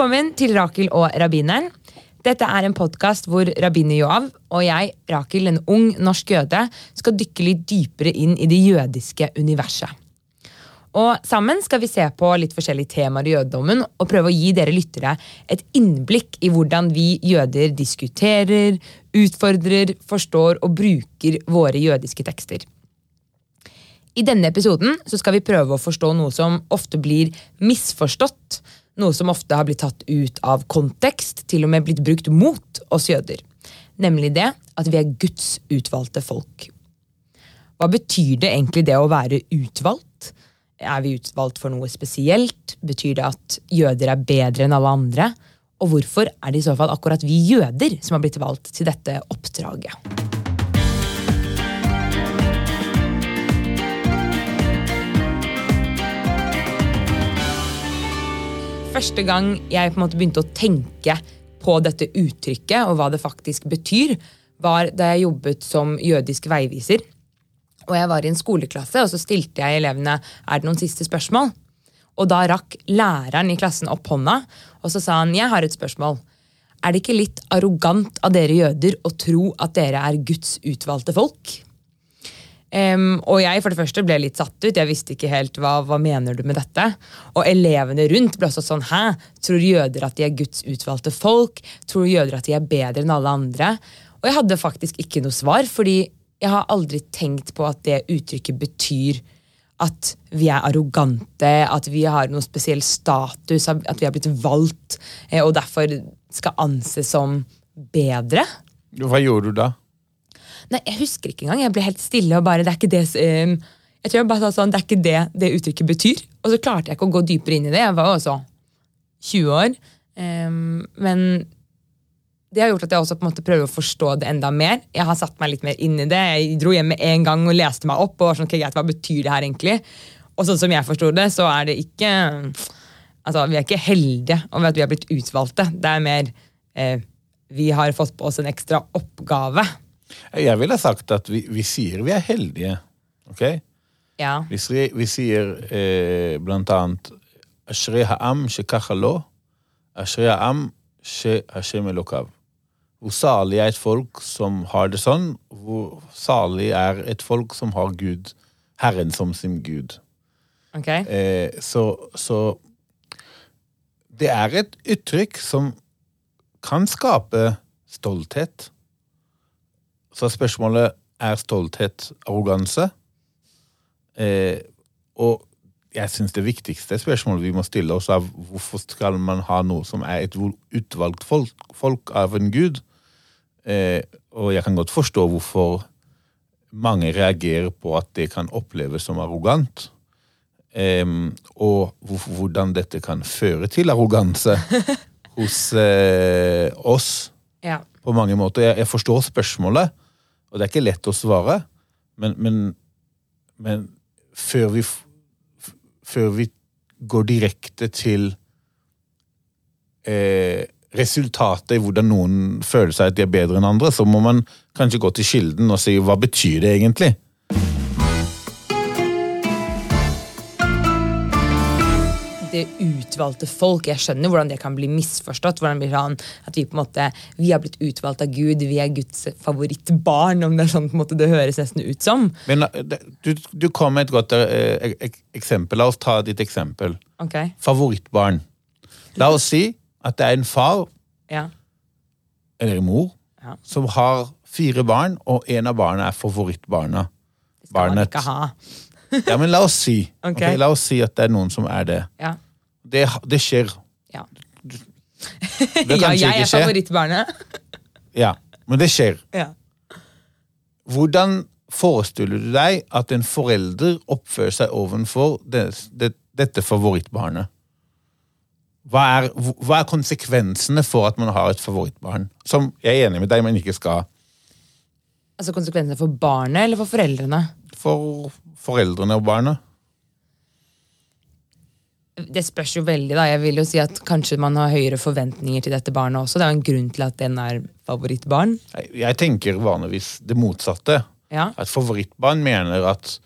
velkommen til Rakel og rabbineren. Dette er en podkast hvor rabbiner Joav og jeg, Rakel, en ung norsk jøde, skal dykke litt dypere inn i det jødiske universet. Og Sammen skal vi se på litt forskjellige temaer i jødedommen og prøve å gi dere lyttere et innblikk i hvordan vi jøder diskuterer, utfordrer, forstår og bruker våre jødiske tekster. I denne episoden skal vi prøve å forstå noe som ofte blir misforstått noe som ofte har blitt tatt ut av kontekst, til og med blitt brukt mot oss jøder. Nemlig det at vi er Guds utvalgte folk. Hva betyr det egentlig det å være utvalgt? Er vi utvalgt for noe spesielt? Betyr det at jøder er bedre enn alle andre? Og hvorfor er det i så fall akkurat vi jøder som har blitt valgt til dette oppdraget? Første gang jeg på en måte begynte å tenke på dette uttrykket og hva det faktisk betyr, var da jeg jobbet som jødisk veiviser. Og jeg var i en skoleklasse, og så stilte jeg elevene er det noen siste spørsmål. Og da rakk læreren i klassen opp hånda, og så sa han jeg har et spørsmål. Er det ikke litt arrogant av dere jøder å tro at dere er Guds utvalgte folk? Um, og jeg for det første ble litt satt ut. Jeg visste ikke helt hva, hva mener du med dette. Og elevene rundt ble også sånn Hæ? Tror jøder at de er Guds utvalgte folk? Tror jøder at de er bedre enn alle andre? Og jeg hadde faktisk ikke noe svar, fordi jeg har aldri tenkt på at det uttrykket betyr at vi er arrogante, at vi har noen spesiell status, at vi har blitt valgt eh, og derfor skal anses som bedre. Hva gjorde du da? Nei, Jeg husker ikke engang. Jeg ble helt stille og bare det er ikke det um, jeg tror jeg bare sa sånn, Det er ikke det det uttrykket betyr. Og så klarte jeg ikke å gå dypere inn i det. Jeg var jo også 20 år. Um, men det har gjort at jeg også på en måte prøver å forstå det enda mer. Jeg har satt meg litt mer inn i det. Jeg dro hjem med en gang og leste meg opp. og var sånn, okay, greit, Hva betyr det her egentlig? Og sånn som jeg forsto det, så er det ikke altså Vi er ikke heldige over at vi har blitt utvalgte. Det er mer eh, vi har fått på oss en ekstra oppgave. Jeg ville sagt at vi, vi, sier vi er heldige. ok? Ja. Vi, vi sier eh, blant annet Ashri ha'am shekacha lo, ashri ha'am shehashem elokav. Hvor salig er et folk som har det sånn? Hvor salig er et folk som har Gud, Herren som sin Gud? Okay. Eh, så, så det er et uttrykk som kan skape stolthet. Så spørsmålet er stolthet arroganse. Eh, og jeg syns det viktigste spørsmålet vi må stille oss, er hvorfor skal man ha noe som er et utvalgt folk, folk av en gud? Eh, og jeg kan godt forstå hvorfor mange reagerer på at det kan oppleves som arrogant. Eh, og hvordan dette kan føre til arroganse hos eh, oss ja. på mange måter. Jeg, jeg forstår spørsmålet. Og det er ikke lett å svare, men, men, men før, vi, før vi går direkte til eh, resultatet i hvordan noen føler seg at de er bedre enn andre, så må man kanskje gå til kilden og si hva betyr det egentlig? det utvalgte folk. Jeg skjønner hvordan det kan bli misforstått. hvordan det blir sånn At vi på en måte, vi har blitt utvalgt av Gud, vi er Guds favorittbarn. om Det er sånn på en måte det høres nesten ut som. Men eh, Du, du kom med et godt eh, eksempel. La oss ta ditt eksempel. Okay. Favorittbarn. La oss si at det er en far ja. eller en mor ja. som har fire barn, og en av barna er favorittbarna. Det skal Barnet. man ikke ha. Ja, men la oss si okay. Okay, La oss si at det er noen som er det. Ja. Det, det, skjer. Ja. Det ja, jeg er favorittbarnet. ja, men det skjer. Ja. Hvordan forestiller du deg at en forelder oppfører seg overfor det, det, dette favorittbarnet? Hva er, hva er, konsekvensene for at man har et favorittbarn? Som jeg er enig med deg, men ikke skal Altså Konsekvensene for barnet eller for foreldrene? For foreldrene og barna? Det spørs jo veldig. da. Jeg vil jo si at Kanskje man har høyere forventninger til dette barnet også. Det er jo en grunn til at den er favorittbarn. Jeg tenker vanligvis det motsatte. Ja. At favorittbarn mener at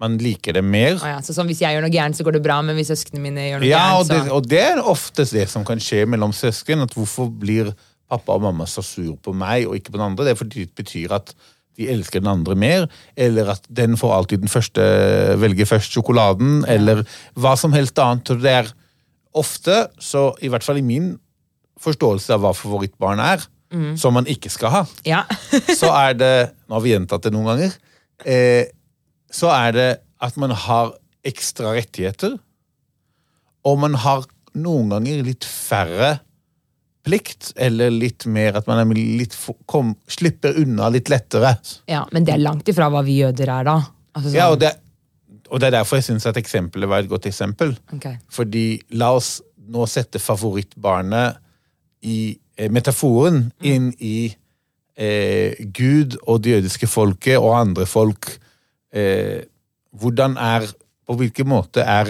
man liker det mer. Ah, ja, så sånn, Hvis jeg gjør noe gærent, så går det bra, men hvis søsknene mine gjør noe Ja, og det, så og det er oftest det som kan skje mellom søsken. at Hvorfor blir pappa og mamma så sur på meg og ikke på den andre? Det er fordi det betyr at de elsker den andre mer, eller at den får alltid den første, velger først sjokoladen, eller hva som helst annet. Det er ofte, så i hvert fall i min forståelse av hva favorittbarn er, som man ikke skal ha, Ja. så er det Nå har vi gjentatt det noen ganger. Eh, så er det at man har ekstra rettigheter, og man har noen ganger litt færre plikt, eller litt mer at man litt, kom, slipper unna litt lettere. ja, Men det er langt ifra hva vi jøder er, da. Altså, sånn, Ja, og det, og det er derfor jeg syns at eksempelet var et godt eksempel. Okay. Fordi la oss nå sette favorittbarnet i eh, metaforen inn i eh, Gud og det jødiske folket og andre folk. Eh, hvordan er På hvilken måte er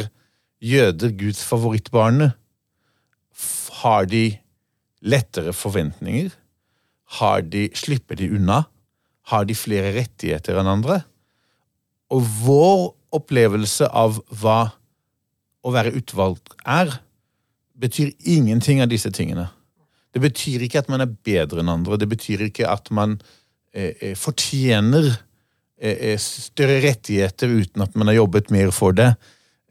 jøder Guds favorittbarn? Har de lettere forventninger? De, slipper de unna? Har de flere rettigheter enn andre? Og vår opplevelse av hva å være utvalgt er, betyr ingenting av disse tingene. Det betyr ikke at man er bedre enn andre. Det betyr ikke at man eh, eh, fortjener eh, eh, større rettigheter uten at man har jobbet mer for det.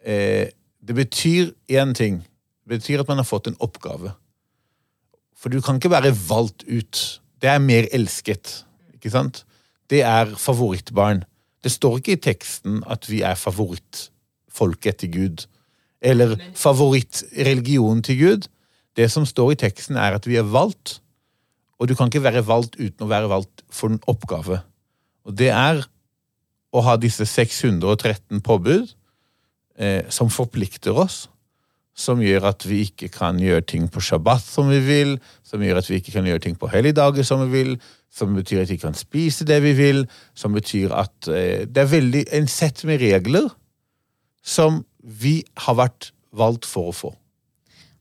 Eh, det betyr én ting. Det betyr at man har fått en oppgave. For du kan ikke være valgt ut. Det er mer elsket. Ikke sant? Det er favorittbarn. Det står ikke i teksten at vi er favorittfolket til Gud. Eller favorittreligionen til Gud. Det som står i teksten, er at vi er valgt. Og du kan ikke være valgt uten å være valgt for en oppgave. Og det er å ha disse 613 påbud eh, som forplikter oss. Som gjør at vi ikke kan gjøre ting på shabbat som vi vil, som gjør at vi ikke kan gjøre ting på helligdager som vi vil, som betyr at vi kan spise det vi vil, som betyr at eh, det er veldig en sett med regler som vi har vært valgt for å få.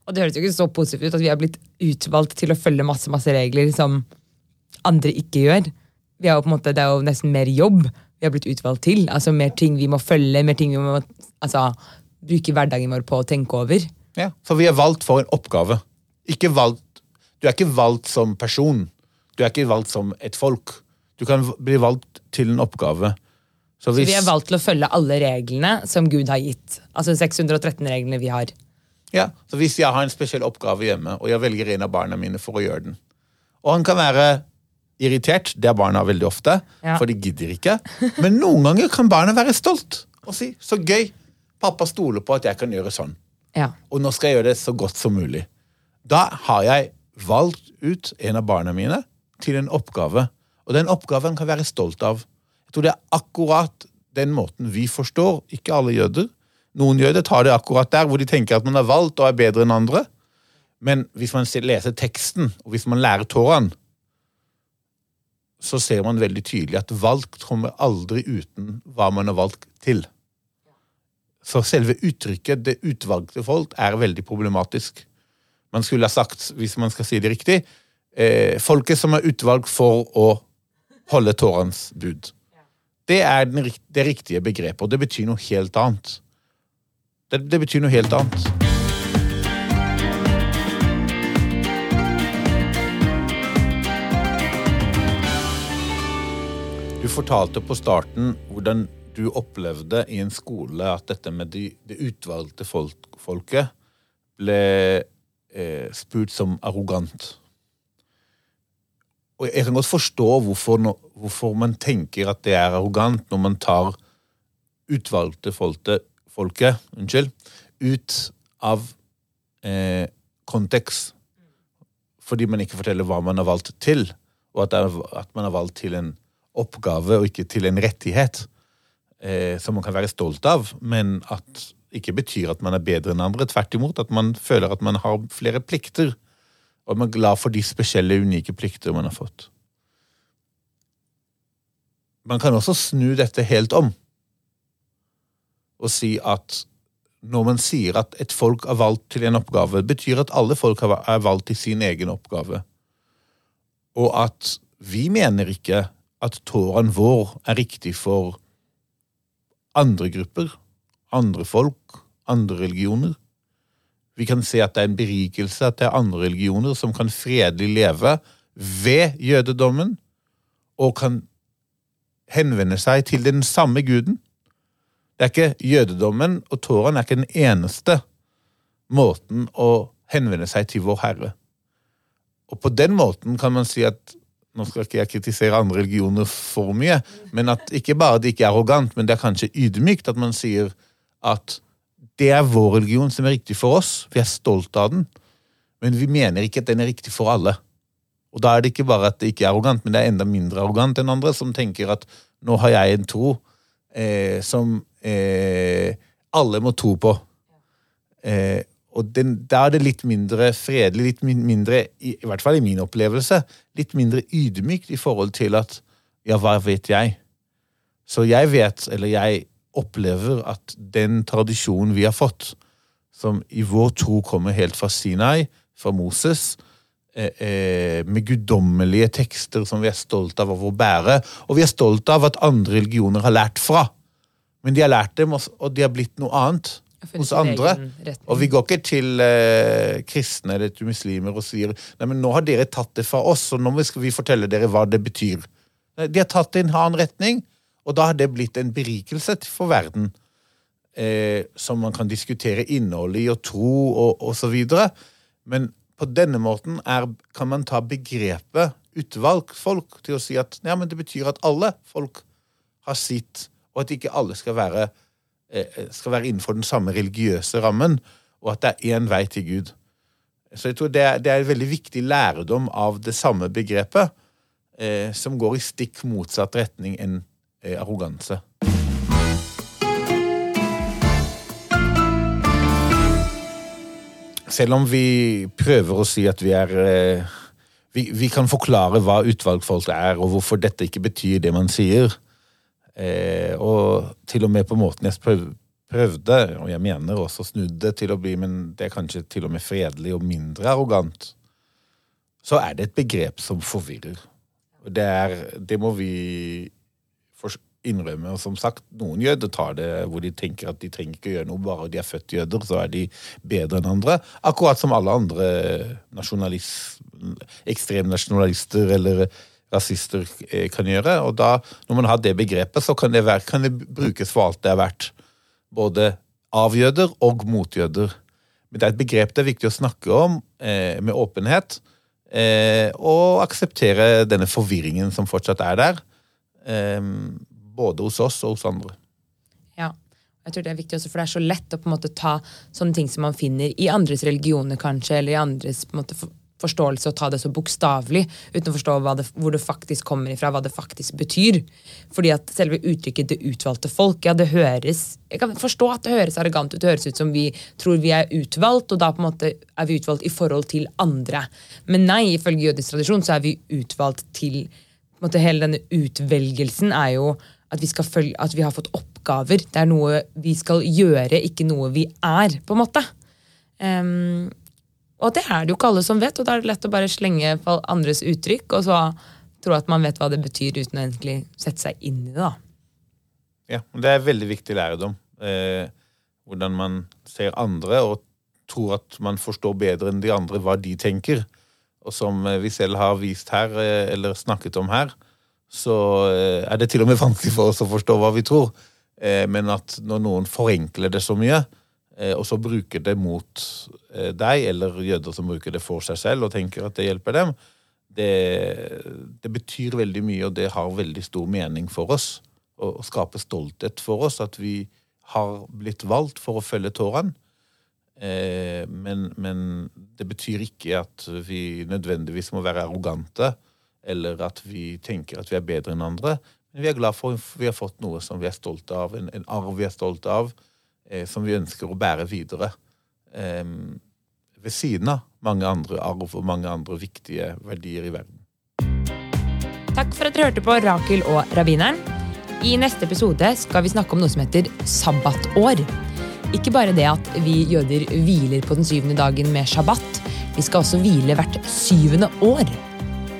Og det høres jo ikke så positivt ut at vi har blitt utvalgt til å følge masse masse regler som andre ikke gjør. Vi er jo på en måte, det er jo nesten mer jobb vi har blitt utvalgt til. Altså Mer ting vi må følge, mer ting vi må altså, bruke hverdagen vår på å tenke over. Ja, For vi er valgt for en oppgave. Ikke valgt, du er ikke valgt som person. Du er ikke valgt som et folk. Du kan bli valgt til en oppgave. Så Så vi er valgt til å følge alle reglene som Gud har gitt. Altså 613 reglene vi har. ja, så hvis jeg har en spesiell oppgave hjemme, og jeg velger en av barna mine for å gjøre den, og han kan være irritert, det er barna veldig ofte, Ja. for de gidder ikke, men noen ganger kan barna være stolt og si 'så gøy', pappa stoler på at jeg kan gjøre sånn. Ja. og nå skal jeg gjøre det så godt som mulig. Da har jeg valgt ut en av barna mine til en oppgave, og den oppgaven kan jeg være stolt av. Jeg tror det er akkurat den måten vi forstår, ikke alle jøder. Noen jøder tar det akkurat der, hvor de tenker at man har valgt og er bedre enn andre. Men hvis man leser teksten, og hvis man lærer Toraen, så ser man veldig tydelig at valgt kommer aldri uten hva man har valgt til. Så selve uttrykket 'det utvalgte folk' er veldig problematisk. Man skulle ha sagt, hvis man skal si det riktig, eh, folket som er utvalgt for å holde tårens bud. Det er den, det riktige begrepet, og det betyr noe helt annet. Det, det betyr noe helt annet. Du fortalte på starten hvordan du opplevde i en skole at dette med de, det utvalgte folk, folket ble eh, spurt som arrogant. Og jeg kan godt forstå hvorfor, no, hvorfor man tenker at det er arrogant når man tar utvalgte folket, folket unnskyld, ut av eh, kontekst. Fordi man ikke forteller hva man har valgt til, og at, er, at man har valgt til en oppgave og ikke til en rettighet eh, som man kan være stolt av, men at ikke betyr at man er bedre enn andre. Tvert imot, at man føler at man har flere plikter, og man er glad for de spesielle, unike plikter man har fått. Man kan også snu dette helt om og si at når man sier at et folk er valgt til en oppgave, betyr at alle folk er valgt til sin egen oppgave. Og at vi mener ikke at tåren vår er riktig for andre grupper, andre folk, andre religioner. Vi kan se at det er en berikelse at det er andre religioner som kan fredelig leve ved jødedommen, og kan henvende seg til den samme guden. Det er ikke Jødedommen og Toraen er ikke den eneste måten å henvende seg til vår Herre. Og på den måten kan man si at Nå skal ikke jeg kritisere andre religioner for mye, men at ikke bare det ikke er arrogant, men det er kanskje ydmykt at man sier at det er vår religion som er riktig for oss. Vi er stolt av den, men vi mener ikke at den er riktig for alle. Og da er det ikke bare at det ikke er arrogant, men det er enda mindre arrogant enn andre som tenker at nå har jeg en tro eh, som eh, alle må tro på. Eh, og den, der er det litt mindre fredelig, litt mindre, i, i, hvert fall i min opplevelse, litt mindre ydmykt i forhold til at ja, hva vet jeg? Så jeg vet, eller jeg opplever at den tradisjonen vi har fått, som i vår tro kommer helt fra Sinai, fra Moses, eh, eh, med guddommelige tekster som vi er stolt av å bære, og vi er stolt av at andre religioner har lært fra. Men de har lært dem, og de har blitt noe annet hos andre. Og vi går ikke til eh, kristne eller til muslimer og sier nei, men nå har dere tatt det fra oss, og nå skal vi fortelle dere hva det betyr. De har tatt det i en annen retning, og da har det blitt en berikelse for verden. Eh, som man kan diskutere innholdet i og tro og osv. Men på denne måten er, kan man ta begrepet utvalgt folk til å si at ja, men det betyr at alle folk har sitt, og at ikke alle skal være skal være innenfor den samme religiøse rammen, og at det er én vei til Gud. Så jeg tror det er, det er en veldig viktig lærdom av det samme begrepet, eh, som går i stikk motsatt retning enn eh, arroganse. Selv om vi prøver å si at vi er eh, vi, vi, kan forklare hva utvalgfolk er, og hvorfor dette ikke betyr det man sier. Eh, og til og med på måten jeg prøvde, og jeg mener også snudde til å bli, men det er kanskje til og med fredelig og mindre arrogant, så er det et begrep som forvirrer. Det, er, det må vi innrømme. Og som sagt, noen jøder tar det hvor de tenker at de trenger ikke gjøre noe, bare de er født jøder, så er de bedre enn andre. Akkurat som alle andre nasjonalist, ekstremnasjonalister eller rasister eh, kan gjøre. Og da, når man har det begrepet, så kan det, være, kan det brukes for alt det er verdt. Både av jøder og mot jøder. Men det er et begrep det er viktig å snakke om eh, med åpenhet. Eh, og akseptere denne forvirringen som fortsatt er der. Eh, både hos oss og hos andre. Ja, jeg tror det er viktig også, for det er så lett å på en måte ta sånne ting som man finner i andres religioner, kanskje, eller i andres på en måte, forståelse og ta det så bokstavelig uten å forstå det, hvor det faktisk kommer ifra, hva det faktisk betyr. Fordi at selve uttrykket 'det utvalgte folk' ja, det høres Jeg kan forstå at det høres arrogant ut, det høres ut som vi tror vi er utvalgt, og da på en måte er vi utvalgt i forhold til andre. Men nei, ifølge jødisk tradisjon så er vi utvalgt til på en måte Hele denne utvelgelsen er jo at vi, følge, at vi har fått oppgaver. Det er noe vi skal gjøre, ikke noe vi er, på en måte. Um, og det er det jo ikke alle som vet, og da er det lett å bare slenge andres uttrykk og så tro at man vet hva det betyr, uten å egentlig sette seg inn i det. da. Ja, det er veldig viktig læredom. Eh, hvordan man ser andre og tror at man forstår bedre enn de andre hva de tenker. Og som eh, vi selv har vist her, eh, eller snakket om her, så eh, er det til og med vanskelig for oss å forstå hva vi tror. Men at når noen forenkler det så mye, og så bruker det mot eh, deg, eller jøder som bruker det for seg selv og tenker at det hjelper dem, det, det betyr veldig mye, og det har veldig stor mening for oss. Å, skape stolthet for oss, at vi har blitt valgt for å følge Toraen. Eh, men, men, det betyr ikke at vi nødvendigvis må være arrogante, eller at vi tenker at vi er bedre enn andre. Men vi er glad for at vi har fått noe som vi er stolte av, en, en arv vi er stolte av, eh, som vi ønsker å bære videre. Eh, ved siden av mange andre arv og mange andre viktige verdier i verden. Takk for at dere hørte på Rakel og rabbineren. I neste episode skal vi snakke om noe som heter sabbatår. Ikke bare det at vi jøder hviler på den syvende dagen med shabbat. Vi skal også hvile hvert syvende år.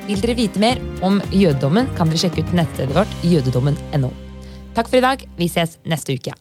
Vil dere vite mer om jødedommen, kan dere sjekke ut nettstedet vårt jødedommen.no. Takk for i dag. Vi ses neste uke.